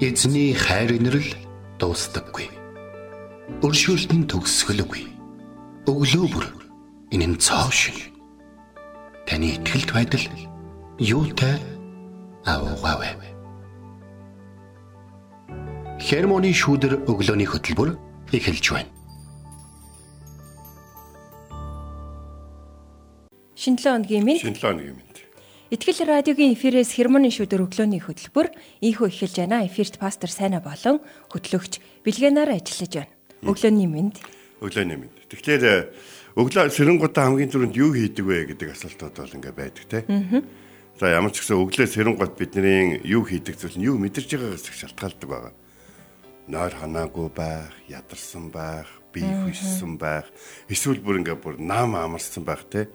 Эзний хайр инрэл дуустдаггүй. Өршөөлт нь төгсгөлгүй. Өглөө бүр энэ нь цоо шин. Таны ихтгэлт байдал юутай аавгаавэ. Хермоны шүүдэр өглөөний хөтөлбөр эхэлж байна. Шинэ 7 өдрийн минь Шинэ 7 өдрийн мэнд. Итгэл радиогийн эфирээс хермоны шүдэр өглөөний хөтөлбөр ийхүү эхэлж байна. Эфирт пастор Сайна болон хөтлөгч Билгэнаар ажиллаж байна. Өглөөний минь Өглөөний мэнд. Тэгэхээр э, өглөө сэрэнгуудаа хамгийн түрүүнд юу хийдэг вэ гэдэг асуултууд бол ингээ байдаг те. За ямар ч гэсэн өглөө сэрэнгууд бидний юу хийдэг зүйл нь юу мэдэрч байгаагаас их шалтгаалдаг байгаа. Нойр ханаагүй байх, ядарсан байх, бие хүссэн байх, эсвэл бүр ингээ бүр нам амарсан байх те.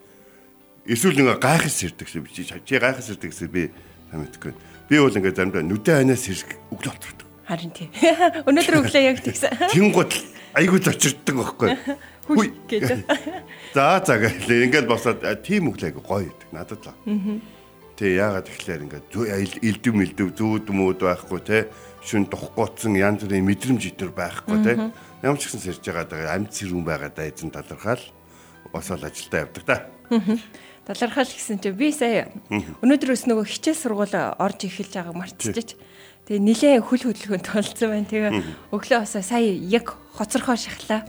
Эсвэл ингээ гайхас ирдэг шүү. Чи чи гайхас ирдэг гэсэн би сайн мэдгүй. Би бол ингээ заримдаа нүдэн ханаас хэрэг өглөө болчихдог. харин тийм. Өнөөдөр өглөө яг тэгсэн. Тэнгууд айгүй зочирддаг байхгүй. Хүй гэж. За за гэлээ ингээд босоод тийм өглөө айгүй гоё гэдэг надад л. Тэ яагаад тэгэхээр ингээд зүү элдэв мэлдэв зүүд мүүд байхгүй те шүн духгүй янз бүрийн мэдрэмж итэр байхгүй те ямар ч гэсэн сэрж байгаа амьд сэрүүн байгаа да эзэн талархаал босоод ажилдаа явдаг та. Талархал гэсэн чинь би сая өнөөдрөөс нөгөө хичээл сургууль орж эхэлж байгааг мартчихэж. Тэгээ нилээ хөл хөдөлгөөнт толцсон байна. Тэгээ өглөө осоо сая яг хоцорхоо шахлаа.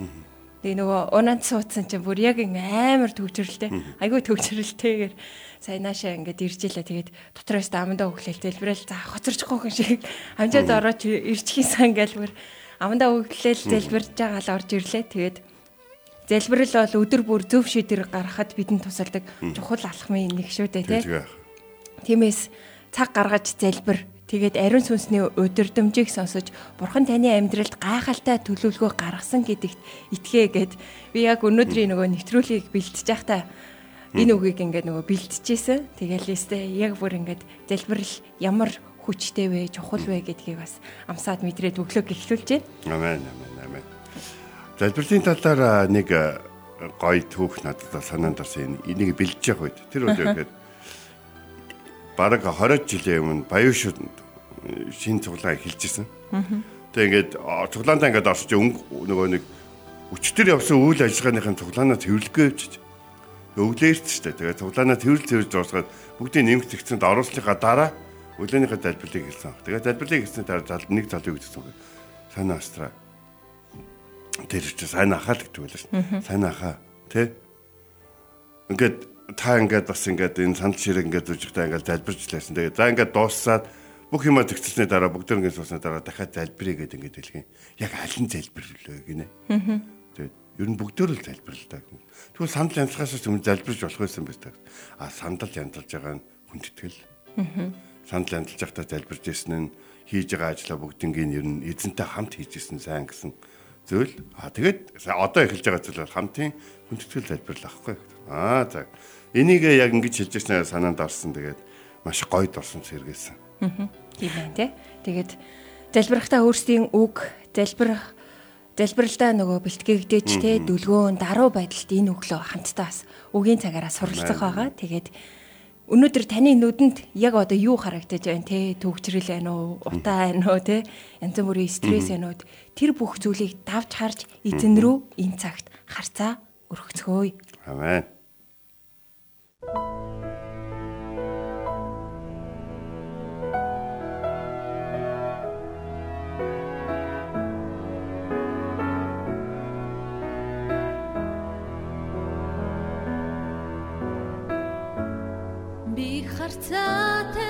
Тэгээ нөгөө унаад суудсан чинь бүр яг амар төвчрэлтэй. Айгүй төвчрэлтэйгээр сая наашаа ингээд ирж илаа. Тэгээд дотроос амандаа өглөөл дэлбэрэл за хоцорчихгүй хүн шиг амжаад орооч ирчихсэн сан гээл бүр амандаа өглөөл дэлбэрж байгаа л орж ирлээ. Тэгээд Залбирал бол өдөр бүр зөв шийдвэр гаргахад бидэнд тусалдаг чухал алхмын нэг шүү дээ тий. Тиймээс цаг гаргаж залбир тэгээд ариун сүнсний өдөрдөмжийг сонсож бурхан таны амьдралд гайхалтай төлөвлөгөө гаргасан гэдэгт итгээ гэд би яг өнөөдрийн нөгөө нэвтрүүлгийг бэлтэж байхдаа энэ үгийг ингээд нөгөө бэлтжижсэн. Тэгэл өстэй яг бүр ингээд залбирал ямар хүчтэй вэ, чухал вэ гэдгийг бас амсаад мэдрээд өглөөг эхлүүлж байна. Амен амен. Залбирлын талаар нэг а, гоё түүх надад санаанд орсон. Энийг бэлдэж явах үед тэр үедээ ихэд бараг 20 жилийн өмнө Баяушууд шинэ цуглаан эхэлжсэн. Тэгээ ингээд а, цуглаантаа ингээд өнгө нөгөө нэг өчтөр явсан үйл ажиллагааныхын цуглаанаа тэрвэрлэхгүй явчих. Өглөөрч штэ. Тэгээ цуглаанаа тэрвэрлж тэрвэрлж дуусгаад бүгдийн нэмэгт зэгцэнд оруулсныхаа дараа өглөөнийхөө залбирлыг хэлсэн. Тэгээ залбирлыг хэлсний дараа нэг залуу гэсэн үг. Санаа астраа. Тэр чи сайн ахаа л гэдэг байлаа шин. Сайн ахаа. Тэ? Ингээд та ингээд бас ингээд энэ сандал ширэг ингээд зүжигтэй ингээд залбирч лээсэн. Тэгээ за ингээд дууссаад бүх юмаа зэгцэлсний дараа бүгд ингээд суусны дараа дахиад залбирая гэдэг ингээд хэлгэн. Яг аль нь залбирлээ гинэ. Тэгээд ер нь бүгдөө л залбирлаа. Тэгвэл сандал янзлахаас өмнө залбирч болох байсан байх. А сандал янзлж байгаа нь хүндэтгэл. Сандал янзлж байхдаа залбирч ирсэн нь хийж байгаа ажлаа бүгднийг ер нь эзэнтэй хамт хийж ирсэн сайн гэсэн зүйл. А тэгээд одоо эхэлж байгаа зүйл бол хамтын хүндэтгэл залбирал ахгүй. Аа за. Энийг яг ингэж хэлж ирсэн санаанд орсон. Тэгээд маш гоё дорсон сэргээсэн. Тийм байна тий. Тэгээд залбирахтаа өөрсдийн үг залбирах залбиралдаа нөгөө бэлтгэгдэж те дүлгөөн даруй байдалд энэ өглөө хамтдаа бас үгийн цагаараа суралцах байгаа. Тэгээд өнөөдөр таны нүдэнд яг одоо юу харагдаж байна те? Төгжрөл байна уу? Утаа байна уу те? Янз бүрийн стресс байна уу? Тэр бүх зүйлийг давж харж эзэн рүү энэ цагт харцаа өргөцгөөе. Амен. Би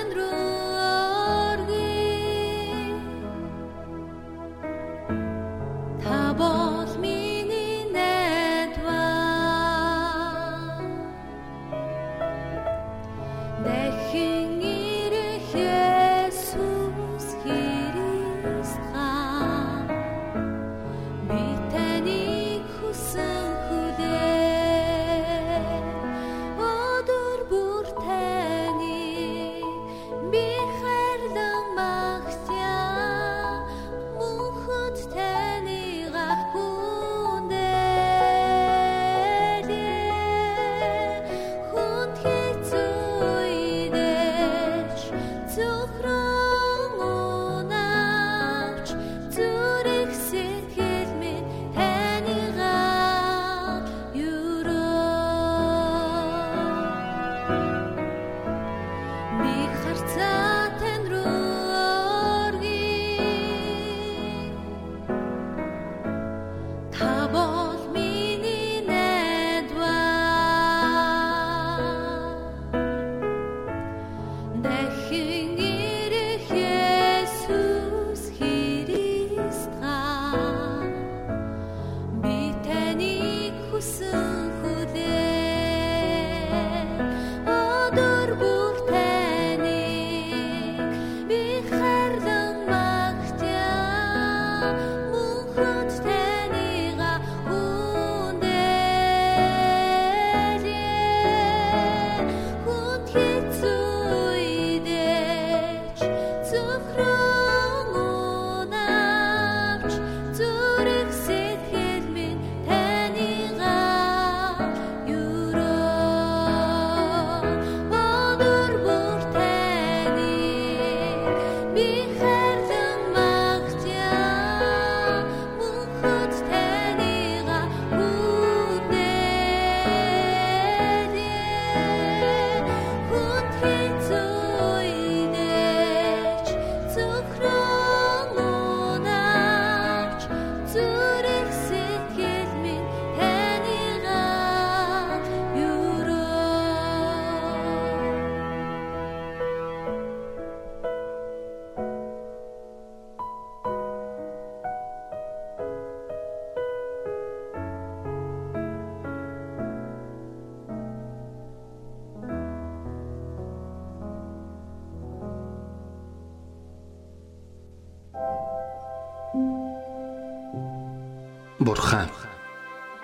Бурхан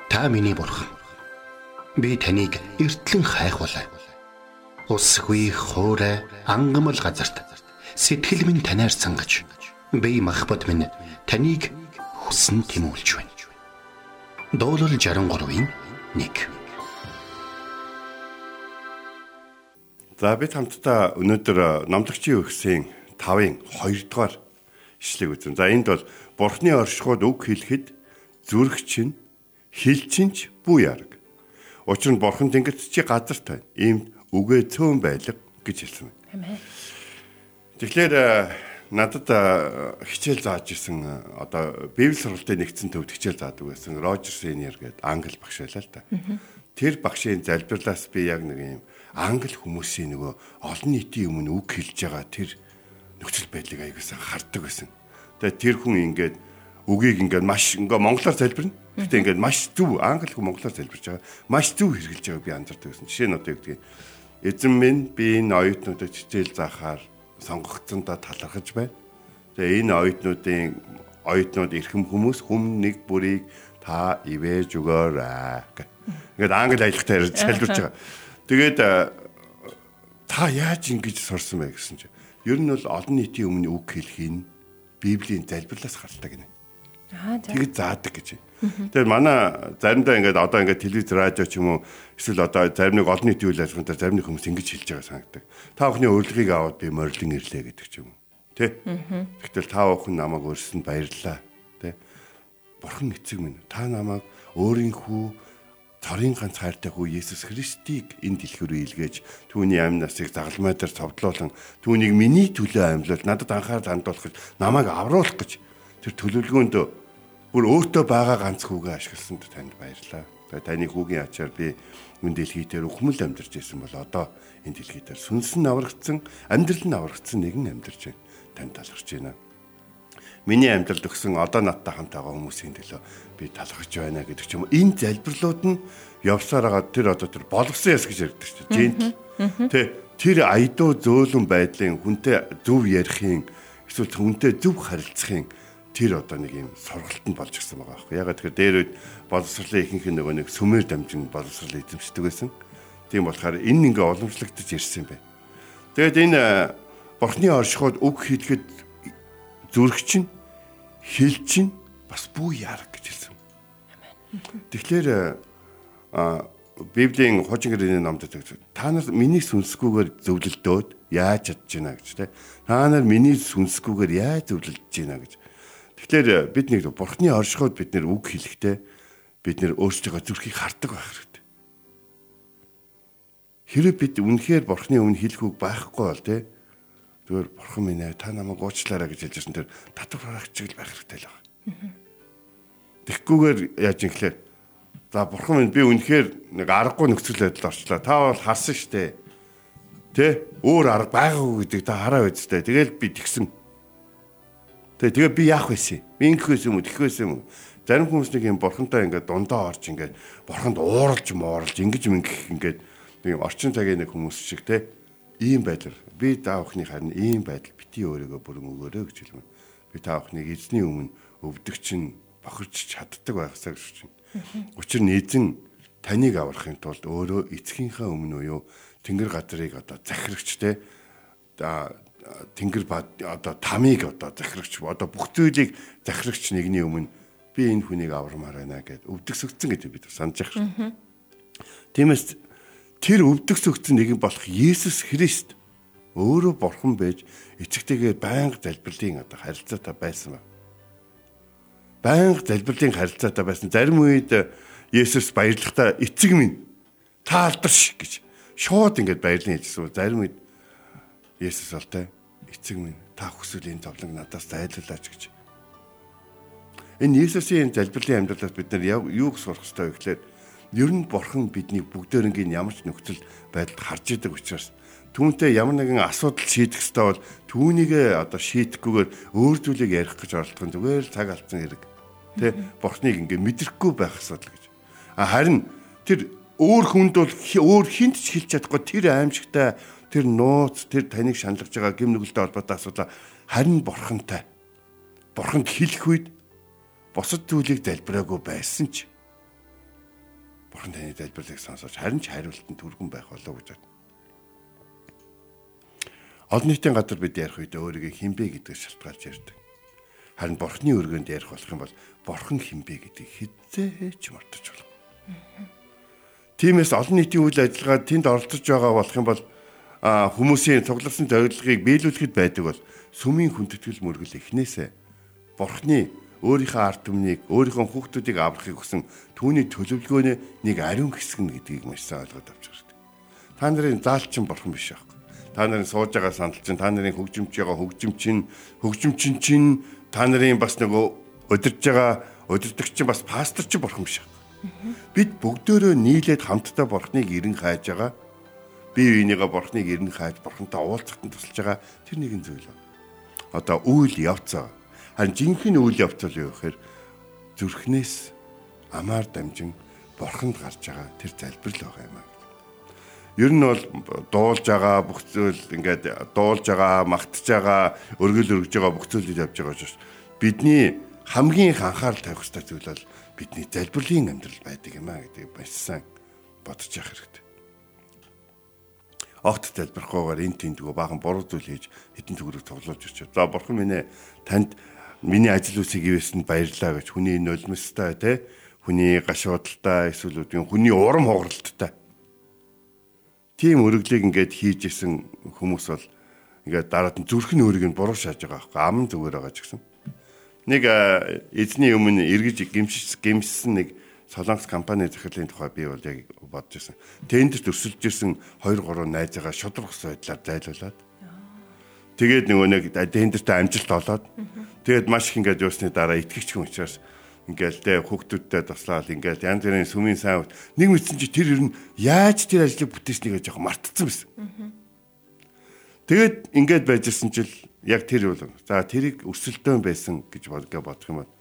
та миний бурхан. Би таныг эртлэн хайхвалаа. Усгүй хоорой ангамл газарт сэтгэл минь танаар сангаж би махбат минь таныг хүсн тимүүлж байна. Дуурал 63-ийн 1 За бид хамтдаа өнөөдөр номлогчийн өгсөн 5-ын 2 дугаар ишлэгийг үзэн. За энд бол Бурхны оршихуйд үг хэлэхэд зүрх чинь хил чинч бүү яраг. Учир нь Бурхан тэнгэрт чи газарт байна. Иймд үгээ цөөн байлга гэж хэлсэн. Амен. Тэгэхээр э, надад э, хичээл зааж исэн э, одоо Библи сургалтын нэгдсэн төвд хичээл заадаг байсан Рожер Сеньер гэдэг англи багш байлаа л да. Тэр багшийн залбирлаас би яг нэг юм англи хүмүүсийн нөгөө олон нийтийн өмнө үг хэлж байгаа тэр нөхцөл байдлыг аягуулсан хардаг байсан. Тэгээ тэр хүн ингээд үгийг ингээд маш ингээ монголоор залбирна. Гэтэ ингээд маш зөв англи хүн монголоор залбирч байгаа. Маш зөв хэрэгжилж байгааг би анзаардаг байсан. Жишээ нь одоо юу гэдгийг эзэн минь би энэ оюутнуудад хичээл заахаар сонгогдсондоо талархаж байна. Тэгээ энэ оюутнуудын оюутнууд эрхэм хүмүүс хүм нэг бүрийг та ивэж өгөөрэй. Ингээд англи аялахтай ярьж залбирч байгаа. Тэгээд та яаж ингэж сурсан бэ гэсэн чинь ер нь бол олон нийтийн өмнө үг хэлхийн Библийн залбирлаас гардаг гинэ. Тэгж заадаг гэж. Тэгэхээр манай заримдаа ингээд одоо ингээд телевиз радио ч юм уу эсвэл одоо зарим нэг олон нийтийн үйл ажиллагаанд зарим нэг хүмүүс ингэж хэлж байгаа санагддаг. Та бүхний урилгыг аваад би морилон ирлээ гэдэг ч юм уу. Тэ? Тэгтэл та бүхэн намайг өрсөнд баярлаа. Тэ? Бурхан эцэг минь та намайг өөрийн хүү цорын ганц хайртай хүү Есүс Христийг энэ дэлхий рүү илгээж түүний амь насыг загалмай дээр цовдлуулан түүнийг миний төлөө амьлуул надад анхаарал хандуулах гэж намайг авруулах гэж тэр төлөвлөгөөнд бүр өөртөө байгаа ганц хүүгээ ашигласанд танд баярлалаа. Тэгээ таны хүүгийн ачаар би энэ дэлхий дээр ухмал амьдарч ирсэн бол одоо энэ дэлхий дээр сүнс нь аврагдсан, амьдрал нь аврагдсан нэгэн амьдарч байна. Танд талархж байна. Миний амьдралд өгсөн одоо надтай хамт байгаа хүмүүсийн төлөө би талархж байна гэдэг ч юм уу. Энэ залбирлууд нь явсаар байгаа тэр одоо тэр болгосон яс гэж ярьдаг дээ. Жинтл. Тэ тэр аядуу зөөлөн байдлын хүнтэй зөв ярихын эсвэл хүнтэй зөв харилцахын тэр одоо нэг юм сургалтанд болж ирсэн байгаа байхгүй. Ягаад тэгэхээр дээр үед боловсролын ихэнх нь нөгөө нэг сүмээр дамжин боловсрол эзэмшдэг байсан. Тийм болохоор энэ ингээ уламжлагдаж ирсэн юм байна. Тэгээд энэ бурхны оршихуйд үг хэлэхэд зүрх чинь хэл чинь бас бүү яарах гэж хэлсэн. Тэгэхээр а Библийн хуучин гэрээний номд та нар миний сүнсгүүгээр зөвлөлдөөд яаж чадж байна гэж те. Та нар миний сүнсгүүгээр яаж зөвлөлдөж байна гэж. Тэгэхээр бид нэг бурхны оршихуйд бид нэр үг хэлэхдээ бид нэр өөрсдөө зүрхийг хардаг байх хэрэгтэй. Хэрэв бид үнэхээр бурхны өмнө хэлэх үг байхгүй бол те зүгээр бурхан минь ээ та намайг уучлаарай гэж хэлжсэн тэр татвар харагч л байх хэрэгтэй л байна. Тэгхгүйгээр яаж юм гэхлээр за бурхан минь би үнэхээр нэг аргагүй нөхцөл байдалд орчлоо. Та бол харсан штэ. Тэ өөр арга байгаагүй гэдэг та хараа үсттэй. Тэгэл би тэгсэн. Тэгээ тэгээ би яах юм? Би ингэх байсан юм уу? Тэгэх байсан юм уу? Зарим хүмүүс нэг юм бурхантай ингээд дундаа орж ингээд бурханд ууралж мооролж ингэж мингэх ингээд нэг орчин цагийн нэг хүмүүс шиг те ийм байдал би та бүхний харин ийм байдал бити өөрийгөө бүрэн өгөөрэй гэж хэлмэ. Би та бүхнийг эзний өмнө өвдөг чинь бохирч чаддаг байхсаа гэж чинь. Учир нь эзэн таныг аврахын тулд өөрөө эцгийнхээ өмнө уу тэнгэр газрыг одоо захирагчтэй тэнгэр одоо тамиг одоо захирагч одоо бүх зүйлийг захирагч нэгний өмнө би энэ хүнийг аврамаар байна гэд өвдөгсөгцөн гэж бид санаж байгаа. Тиймээс тэр өвдөгсөгцөн нэгэн болох Есүс Христ өөрөө бурхан байж эцэгтэйгээ байнга залбирлын одоо харилцаатай байсан ба. Байнга залбирлын харилцаатай байсан. Зарим үед Есүс баярлахтаа эцэг минь та алдарш гэж шууд ингэж баярлан хэлсэн. Зарим үед Есүс болтой эцэг минь та хүсвэл энэ зовлон надаас зайлуулаач гэж. Энэ Есүсийн залбирлын амьдралаас бид нар юуг сурах ёстой вэ гэхээр ер нь бурхан бидний бүгдээрнгийн ямар ч нөхцөл байдалд харж идэг учраас түүнтэй ямар нэгэн асуудал шийдэх хэрэгтэй бол түүнийгээ одоо шийдэхгүйгээр өөр зүйлийг ярих гэж оролдох нь зүгээр л цаг алдсан хэрэг. Тэ бурхныг ингээ мэдрэхгүй байх асуудал гэж. А харин тэр өөр хүнд бол өөр хинт ч хэлж чадахгүй тэр аимшигтай тэр нууц тэр таныг шаналгаж байгаа гим нүгэлтэй холбоотой асуудал харин бурхантай. Бурханд хэлэх үед бусад зүйлийг залбираагүй байсан ч Бурхан таны залбирлыг сонсож харин ч хариултанд түргэн байх болов гэж байна. Олон нийтийн газар бид ярих үед өөрийгөө хинбэ гэдгээр шалтгаалж ярьдаг. Харин Бурханы өргөнд ярих болох юм бол Бурхан хинбэ гэдгийг хизээч мартаж болохгүй. Тиймээс олон нийтийн үйл ажиллагаа тэнд оролцож байгаа болох юм бол хүмүүсийн цугларсан зорилгыг биелүүлэхэд байдаг бол сүмийн хүндэтгэл мөргөл эхнээсээ Бурханы өөрийнхөө ард түмнийг өөрийнхөө хүүхдүүдийг аврахыг хүсэн түүний төлөвлөгөөний нэг ариун хэсэг нь гэдгийг маш сайн ойлгоод авч хэрэгтэй. Та нарын заалчин бурхан биш аахгүй. Та нарын сууж байгаа сандал чинь та нарын хөгжимч байгаа хөгжим чинь хөгжимчин чинь та нарын бас нөгөө удирж байгаа удирдагч чинь бас пастор чинь бурхан биш аахгүй. Бид бүгдөө нийлээд хамтдаа бурхныг эрен хайж байгаа. Би биенийгээ бурхныг эрен хайж бурхантай уулзахад тусалж байгаа тэр нэгэн зүйл. Одоо үйл явцаа Харин жинхэнэ үйл явц нь юу гэхээр зүрхнээс амаар дамжин бурханд гарч байгаа тэр залбирал байгаа юм аа. Ер нь бол дуулж байгаа бүх зүйл ингээд дуулж байгаа, магтж байгаа, өргөл өргөж байгаа бүх зүйлүүд явж байгаа шүү. Бидний хамгийн их анхаарал тавих хэрэгтэй зүйл бол бидний залбирлын амьдрал байдаг юм аа гэдэг сайн бодож явах хэрэгтэй. Огт залбирахгүйгээр эн тэндгөө баахан буруу зүйл хийж хэдэн төгрөг тоглуулж ирчих. За бурхан минь танд миний ажил үсийг ивэсэнд баярлаа гэж хүний нулимстай те хүний гашуудалтай эсвэл үгийн хүний урам хугаралттай тийм өргөлийг ингээд хийж исэн хүмүүс бол ингээд дараад нь зүрхэн өөрийг нь буруу шааж байгаа байхгүй ам зүгээр байгаа ч гэсэн нэг эзний өмнө эргэж гимшиж гимссэн нэг солонгос компани захирлын тухай би бол яг бодож ирсэн. Тэнд төрсөлж ирсэн 2 3 найзаагаа шудрах байдлаар зайлуулад тэгээд нөгөө нэг тэндэртээ амжилт олоод Тэгээд маш их ингээд юусны дараа итгэгч хүн учраас ингээл тэ хүүхдүүдтэй туслаад ингээл янз бүрийн сүмийн сайн нэг мэдсэн чи тэр ер нь яаж тэр ажлыг бүтээснийг жоох мартцсан байсан. Тэгээд ингээд байжсэн чил яг тэр бол за тэрийг өсөлтөө байсан гэж бодгоо бодох юм бол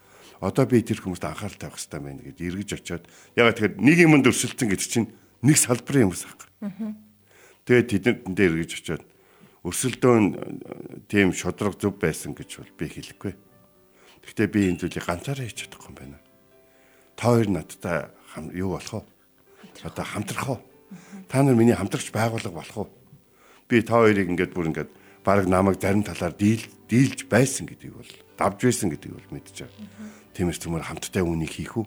одоо би тэр хүмүүст анхаарал тавих хэрэгтэй байна гэж эргэж очиод ягаад тэгэхээр нэг юмд өрсөлдсөн гэдэг чинь нэг салбарын хүмүүс аахгүй. Тэгээд тэдэнд дээр эргэж очиод өрсөлдөөн тийм шудраг зөв байсан гэж бол би хэлэхгүй. Гэхдээ би энэ зүйлийг ганцаараа хийж чадахгүй юм байна. Та хоёр надтай юу болох вэ? Одоо хамтрах уу? Та нар миний хамтрагч байгуулга болох уу? Би та хоёрыг ингээд бүр ингээд баг намайг зарим талаар дийл дийлж байсан гэдгийг бол давж байсан гэдгийг бол мэдчихэв. Тиймээс түмэр хамтдаа үнийг хийх үү?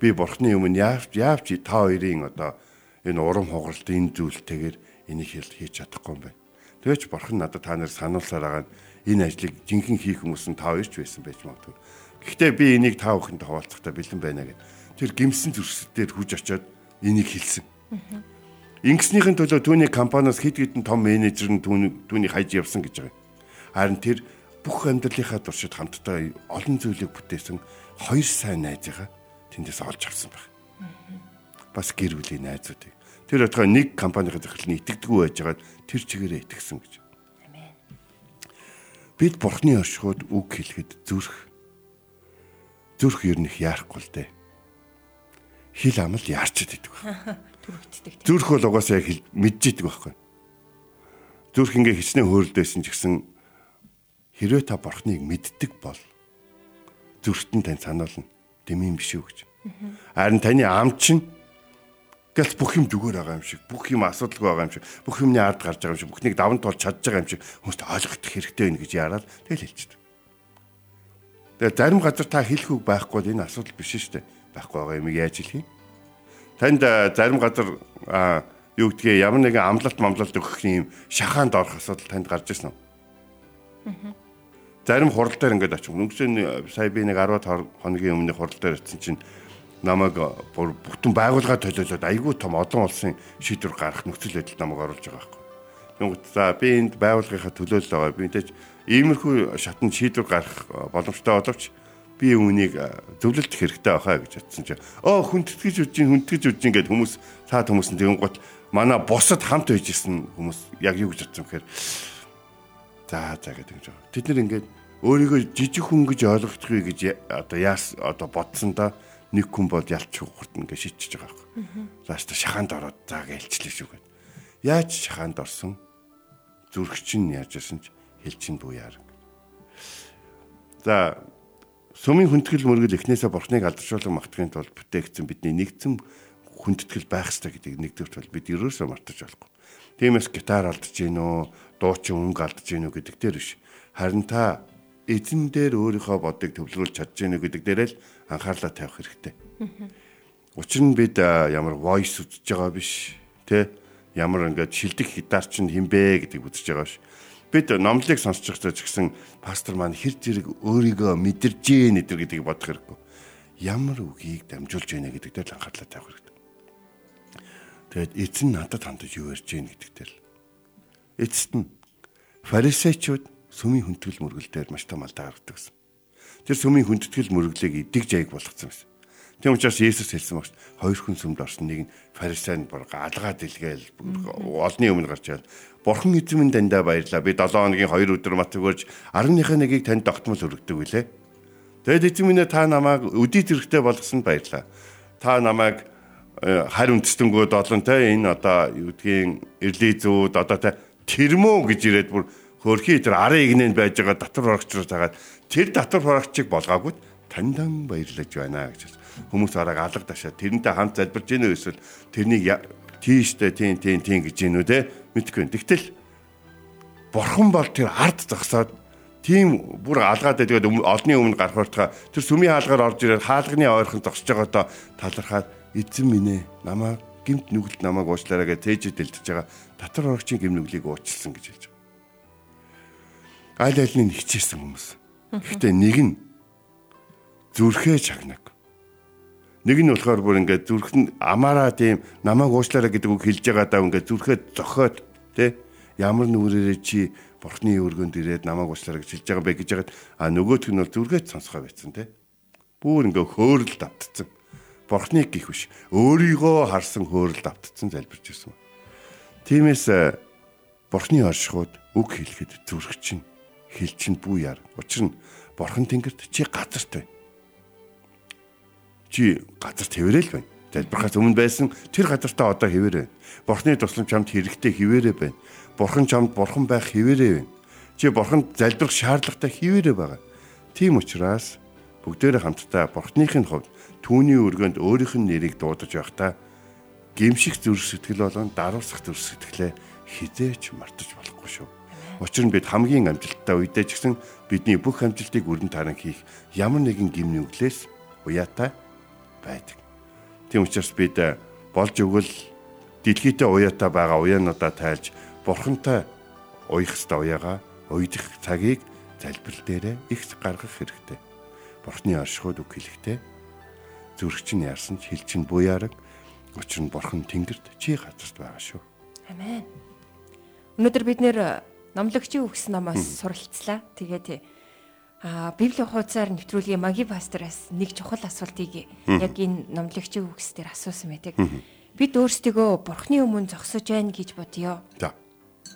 Би бурхны өмнө яавч яавч та хоёрын одоо энэ урам хугаралт энэ зүйлтэйгээр энийг хийж чадахгүй юм байна. Тэгэж бурхан надад та нар сануулсаар байгаа энэ ажлыг жинхэнэ хийх хүмүүс нь та хоёр ч байсан байж магадгүй. Гэхдээ би энийг та бүхэнд хаваалцахтаа бэлэн байна гэд. Тэр гимсэн зөрсөлтөөр хүж очиод энийг хэлсэн. Ингэснийхэн төлөө түүний компаниас хэд хэдэн том менежер нь түүний хайж явсан гэж байгаа. Харин тэр бүх амьдралынхаа туршид хамтдаа олон зүйлийг бүтээсэн хоёр сайн найзыгаа тэндээс олж авсан байна. Бас гэр бүлийн найзуудыг Тэр отгоо нэг компанийн захирлын итгэдэггүй байжгаад тэр чигээрээ итгэсэн гэж. Бид бурхны оршихуйд үг хэлэхэд зүрх зүрх ер нь их яарахгүй л дээ. Хил амал яарчд идэг байна. Зүрх бол угаасаа яг мэдж идэг байхгүй. Зүрх ингээ хичнээн хөөрөлдөөсөн ч гэсэн хэрвээ та бурхныг мэддэг бол зүрхтэн тань сануулна. Дэмийн биш үү гэж. Харин таны ам чинь Гэлс бүх юм зүгээр байгаа юм шиг, бүх юм асуудалгүй байгаа юм шиг, бүх юмны ард гарч байгаа юм шиг, бүхнийг даван туулж чадж байгаа юм шиг хүмүүст ойлгох хэрэгтэй байна гэж яарал тэгэл хэлчихдэг. Тэгээ зарим газар та хэлэх үг байхгүй бол энэ асуудал биш шүү дээ. Байхгүй байгаа юм яаж хэлэх юм? Танд зарим газар юу гэдгийг ямар нэгэн амлалт мамлалт өгөх юм шахаанд орох асуудал танд гарч ирсэн үү? Зарим хурал дээр ингээд очих. Өнгөрсөн сая би нэг 10 хоногийн өмнө хурал дээр очсон чинь намайг бүр бүтэн байгууллага төлөөлөд айгүй том олон улсын шийдвэр гаргах нөхцөл байдалд намайг оруулж байгаа байхгүй. Тэнгүүт за би энд байгууллагынхаа төлөөлөл байгаа. Би мэдээж иймэрхүү шатнд шийдвэр гаргах боломжтой боловч би үүнийг зөвлөлт хэрэгтэй байхаа гэж бодсон чинь оо хүндэтгэж үжин хүндэтгэж үжин гэд хүмүүс цаад хүмүүс нь тэгэн гот манай босод хамт байж исэн хүмүүс яг юу гэж бодсон гэхээр за за гэдэг юм. Тэд нэр ингээд өөрийгөө жижиг хүн гэж ойлгохдгийг гэж одоо яас одоо бодсон да нэг хүн бол ялч хурд ингээ шийдчихэж байгаа юм. Зааш та шахаанд ороод заа гэлчлээ шүү гэд. Яаж шахаанд орсон? Зүрх чинь яаж ирсэн ч хэл чинь бүү яар. За Сүмийн хүндэтгэл мөргөл эхнээсээ бурхныг алдаршуулан магтахын тулд бүтээгдсэн бидний нэгдсэн хүндэтгэл байх ёстой гэдгийг нэгдүгürt бол бид ерөөсөө мартаж болохгүй. Тиймээс гитар алдаж гин үү, дуучин өнгө алдаж гин үү гэдэг дээр биш. Харин та эзэн дээр өөрийнхөө бодыг төвлөрүүлж чадж гин үү гэдэг дээр л анхаарлаа тавих хэрэгтэй. Учир нь бид ямар voice үзэж байгаа биш, тэ ямар ингээд шилдэг гитар чинь хинбэ гэдэг үзэж байгаа биш. Бид номлыг сонсч байхдаа ч гэсэн пастор маань хэр зэрэг өөрийгөө мэдэрж гин гэдгийг бодох хэрэггүй. Ямар үгийг дамжуулж гинэ гэдэг дээр л анхаарлаа тавих хэрэгтэй. Тэгээд эзэн надад хандаж юу ярьж гин гэдэгтэй л. Эцэст нь фарисеучуд сүмийн хүндэтгэл мөргөл дээр маш том алдаа гаргадаг гэсэн. Тэр сүмийн хүндэтгэл мөргөлийг идэг жайг болгоцсон байсан. Тийм учраас Есүс хэлсэн багш хоёр хүн сүмд орсон нэг нь фарисеан бүр алгаад илгээл олны өмнө гарч ирэл Бурхан эзэн минь дандаа баярлаа. Би 7 хоногийн 2 өдөр мат өгөрж 10-ныхаа нэгийг танд тогтмол өргөдөг үлээ. Тэгэд эзэн минь та намайг өдий зэрэгтэй болгосонд баярлаа. Та намайг харь үндэстэнгүүд олон те энэ одоо юу гэдгийг эрли зүүд одоо те тэрмөө гэж ирээд бүр хөрхий тэр арын игнэнд байж байгаа татвар хорогчроо тагаад тэр татвар хорогчийг болгоогүй таньдан баярлаж байна гэж хүмүүс араа алга ташаа тэрнтэй хамт залбирж гинэ эсвэл тэрнийг тийштэй тийм тийм тийм гэж гинэ үү те мэдгүй. Тэгтэл бурхан бол тэр ард зогсоод тийм бүр алгаад тэгээд олны өмнө гарах уртгаа тэр сүмийн хаалгаар орж ирээд хаалганы ойрхон зогсож байгаадаа талархаад эзэн минь ээ намаа гимт нүгэлт намайг уучлаарай гэж тээжэд дэлдэж байгаа татвар орогчийн гим нүглийг уучлсан гэж хэлж байгаа. Аль альны хичээсэн хүмүүс. Гэхдээ нэг нь зүрхээ чагнаг. Нэг нь болохоор бүр ингээд зүрхэнд амаараа тийм намайг уучлаарай гэдэг үг хэлж байгаа даа ингээд зүрхээ зохиод тэ ямар нүрээрээ чи бурхны өргөнд ирээд намайг уучлаарай гэж хэлж байгаа бэ гэж яагаад а нөгөөх нь бол зүрхээ сонсгоо байсан тэ. Бүр ингээд хөөрөл давтцсан бурхныг гих биш өөрийгөө харсан хөөрөлд автцсан залбирч ирсэн. Тиймээс э, бурхны оршихуд үг хэлэхэд зүрх чинь хэл чинь бүү яар. Учир нь бурхан тэнгэрт чи газарт байна. Чи газар твэрэл байна. Залбирхаас өмнө байсан тэр газартаа одоо хэвээрээ. Бурхны тусламж чамд хэрэгтэй хэвээрээ байна. Бурхан чамд бурхан байх хэвээрээ байна. Чи бурханд залбирх шаардлагатай хэвээрээ байгаа. Тийм учраас бүгдээрээ хамтдаа бурхныхын хувьд түүний өргөнд өөрийнх нь нэрийг дуудаж байхдаа гимших зүрх сэтгэл болон даруусах зүрх сэтгэлээ хизээч мартаж болохгүй шүү. Учир нь бид хамгийн амжилттай үедээ ч гэсэн бидний бүх амжилтыг өрн таран хийх ямар нэгэн гим нүглээс уяатай байдаг. Тийм учраас бид болж өгвөл дэлхийдээ уяатай байгаа уяануудаа тайлж бурхантай уях ёстой уяага уйдах цагийг залбирал дээрээ их гаргах хэрэгтэй. Бурхны оршихуйд үг хэлэхдээ зүрх чинь яарсан ч хэл чинь буяараг учир нь бурхан тэнгэрт чи газарт байгаа шүү. Амен. Өнөөдөр бид нэр номлогчийн үгс намаас суралцлаа. Тэгээд а Библийн хуудасаар нэвтрүүлгийн маги пастораас нэг чухал асуултыг яг энэ номлогчийн үгс дээр асуусан байдаг. Бид өөрсдөө бурхны өмнө зогсож байна гэж бодъё. За.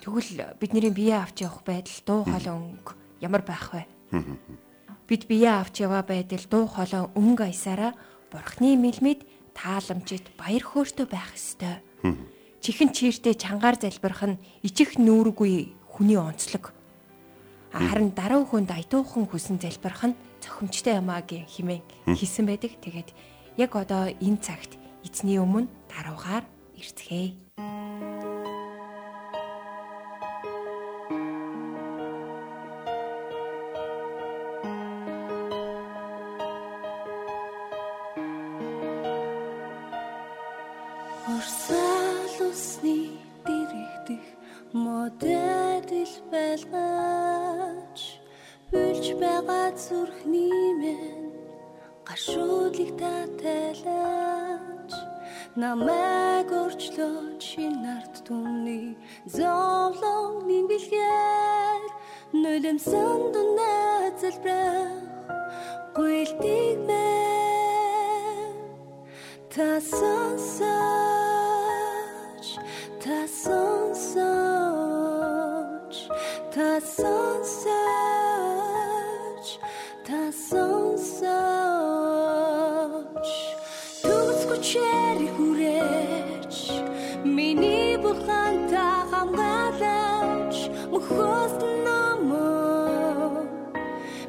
Тэгвэл бидний бие авч явах байдал дуу хоолой өнгө ямар байх вэ? Бид бие авч яваа байдал дуу хоолой өнгө аясаараа Бурхны мэлмид тааламжит баяр хөөртэй байх ёстой. Чихэн чиртээ чангаар залбирх нь ичих нүүргүй хүний онцлог. Харин дараа хүнд аятуухан хүсэн залбирх нь цохимжтой юм аа гэ химэн хийсэн байдаг. Тэгээд яг одоо энэ цагт эзний өмнө даруугаар ирцгээе. Намайг өрчлөөч шинэ арт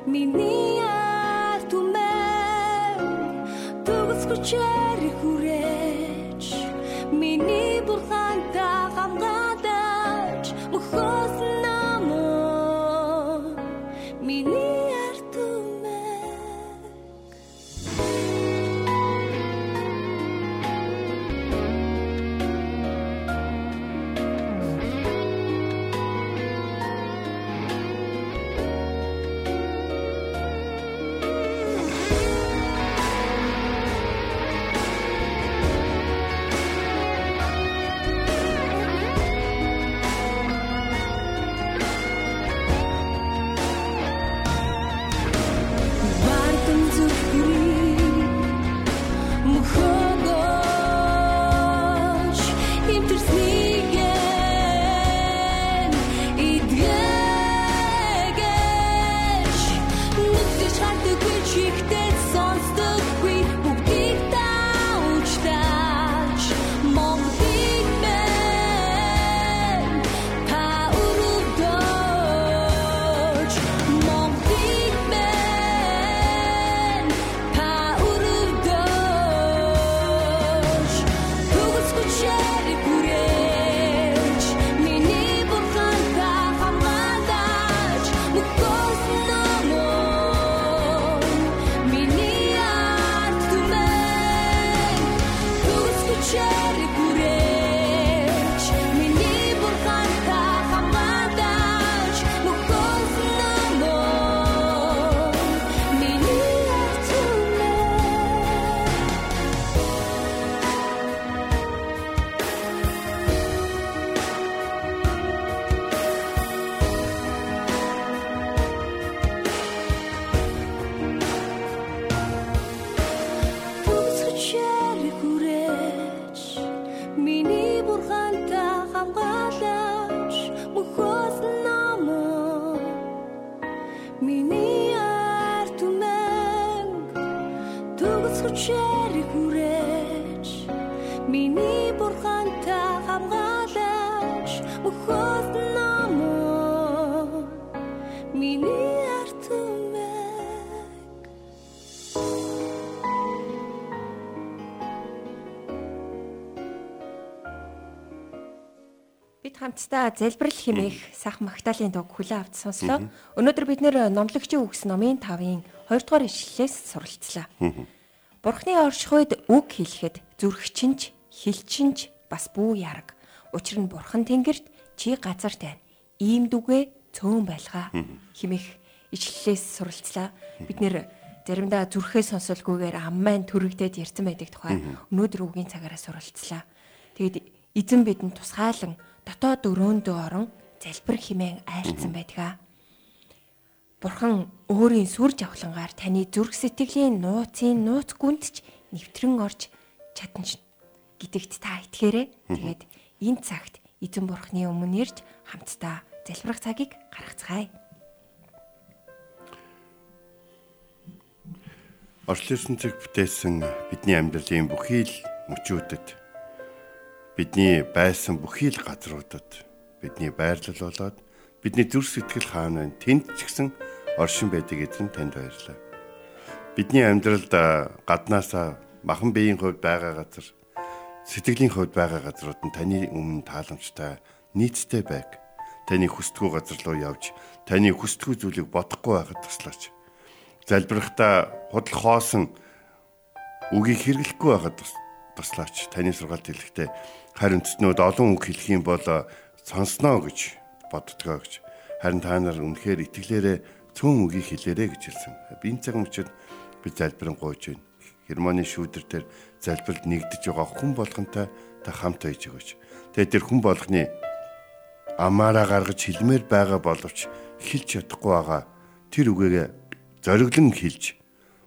Миний аль түмэн Тугс хүчээр хүрэх shouted хамтдаа залбирал хэмээх сах магтаалын дуг хүлээн авч сонслоо. Өнөөдөр бид нэр номлогчийн үгс номын 5-ын 2 дугаар ишлэлээс суралцлаа. Бурхны оршихуйд үг хэлэхэд зүрхчинч, хилчинч бас бүү яраг. Учир нь бурхан тэнгэрт чи газар тань. Ийм дүгэ цөөн байлгаа хэмээх ишлэлээс суралцлаа. Бид нэр заримдаа зүрхээ сонсолгүйгээр аммайн төрөгдөд ярьсан байдаг тухай өнөөдөр үгийн цагаараа суралцлаа. Тэгэд эзэн бидэнд тусгаалan дотоод өрөөндөө орон залбир химэн айлцсан байдгаа. Бурхан өөрийн сүр жавхлангаар таны зүрх сэтгэлийн нууцын нууц гүндч нэвтрэн орж чадна ш- гэдэгт та итгээрэй. Тэгээд энэ цагт эзэн бурхны өмнө ирж хамтдаа залбирах цагийг гаргацгаая. Орчлон цэг бүтээсэн бидний амьдралын бүхий л мөчүүдэд бидний байсан бүхий л газруудад бидний байрлал болоод бидний зүрх сэтгэл хаана вэ? Тэнд ч гэсэн оршин байдаг эзэн танд баярлалаа. Бидний амьдралд гаднаасаа махан биеийн хувьд байгаа газар сэтгэлийн хувьд байгаа газрууд нь таны өмнө тааламжтай нийцтэй байг. Таны хүсдэггүй газар руу явж таны хүсдэггүй зүйлийг бодохгүй байхад туслаач. Залбирахдаа худал хоосон үгийг хэрэглэхгүй байхад тус- туслаач. Таны сургаалт хэлэхдээ харин цэцнүүд олон үг хэлэх юм бол а, сонсноо гэж боддгоо гэж. Харин та нар үнэхээр итгэлээрээ цөөн үгийг хэлээрэ гэж хэлсэн. Би энэ цаг мөчид би залбирэн гуйж байна. Германы шүүдэр дээр залбиралд нэгдэж байгаа хүн болгонтой та хамт байж өгөөч. Тэгээ тэр хүн болгоны амаараа гаргаж хэлмээр байгаа боловч хэлж чадахгүй байгаа тэр үгээгээ зориглон хэлж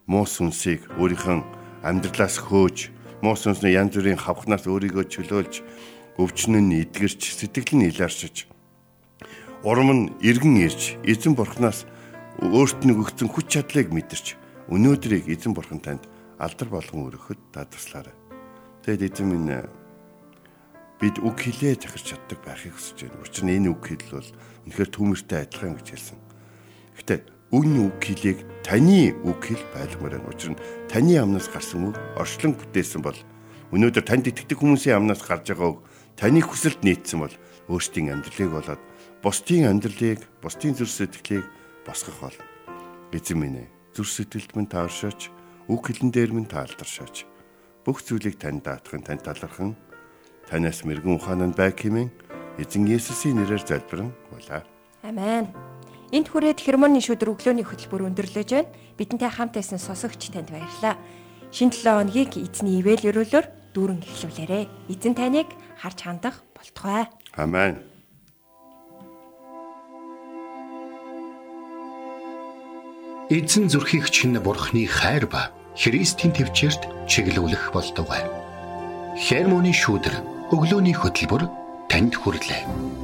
муу сүнсийг өөрийнхөө амьдралаас хөөж муу сүнсний янз бүрийн хавхнаас өөрийгөө чөлөөлж өвчнөн нь эдгэрч сэтгэл нь илааршиж урам нь эргэн ирж эзэн бурхнаас өөрт нь өгсөн хүч чадлыг мэдэрч өнөөдрийг эзэн бурхан танд алдар болгон өргөхөд та туслаарай. Тэгэд эзэн минь бид үг хэлээ захирч чаддаг байхыг хүсэж байна. Учир нь энэ үг хэл бол үнэхээр төмөртэй адилхан гэж хэлсэн. Гэтэ үн үг хэлийг таны үг хэл байлгамаар байна. Учир нь таны амнаас гарсан үг орчлон бүтээсэн бол өнөөдөр танд итгэдэг хүмүүсийн амнаас гарч байгаа үг таны хүсэлд нийцсэн бол өөрсдийн амьдралыг болоод бусдын амьдралыг, бусдын зүрх сэтгэлийг босгох бол эзэн минь ээ. Зүрх сэтгэлд минь тааршаач, үг хэлэн дээр минь таалдаршаач. Бүх зүйлийг танд даатахын тань талархан танаас мэрэгэн ухаананд байг хэмээн эзэн Есүсийн нэрээр залбирэн гуйлаа. Амен. Энд хүрээд хермоны шүдэр өглөөний хөтөлбөр өндөрлөж байна. Бидэнтэй хамт байсан сонсогч танд баярлалаа. Шинэ 7 хоногийг эзний ивэл өрөөлөөр дүүрэн эхлүүлээрэ. Эзэн таныг харж хандах болтугай. Амен. Эзэн зүрхийг чинь бурхны хайр ба Христийн төвчөрт чиглүүлэх болтугай. Хермоны шүдэр өглөөний хөтөлбөр танд хүрэлээ.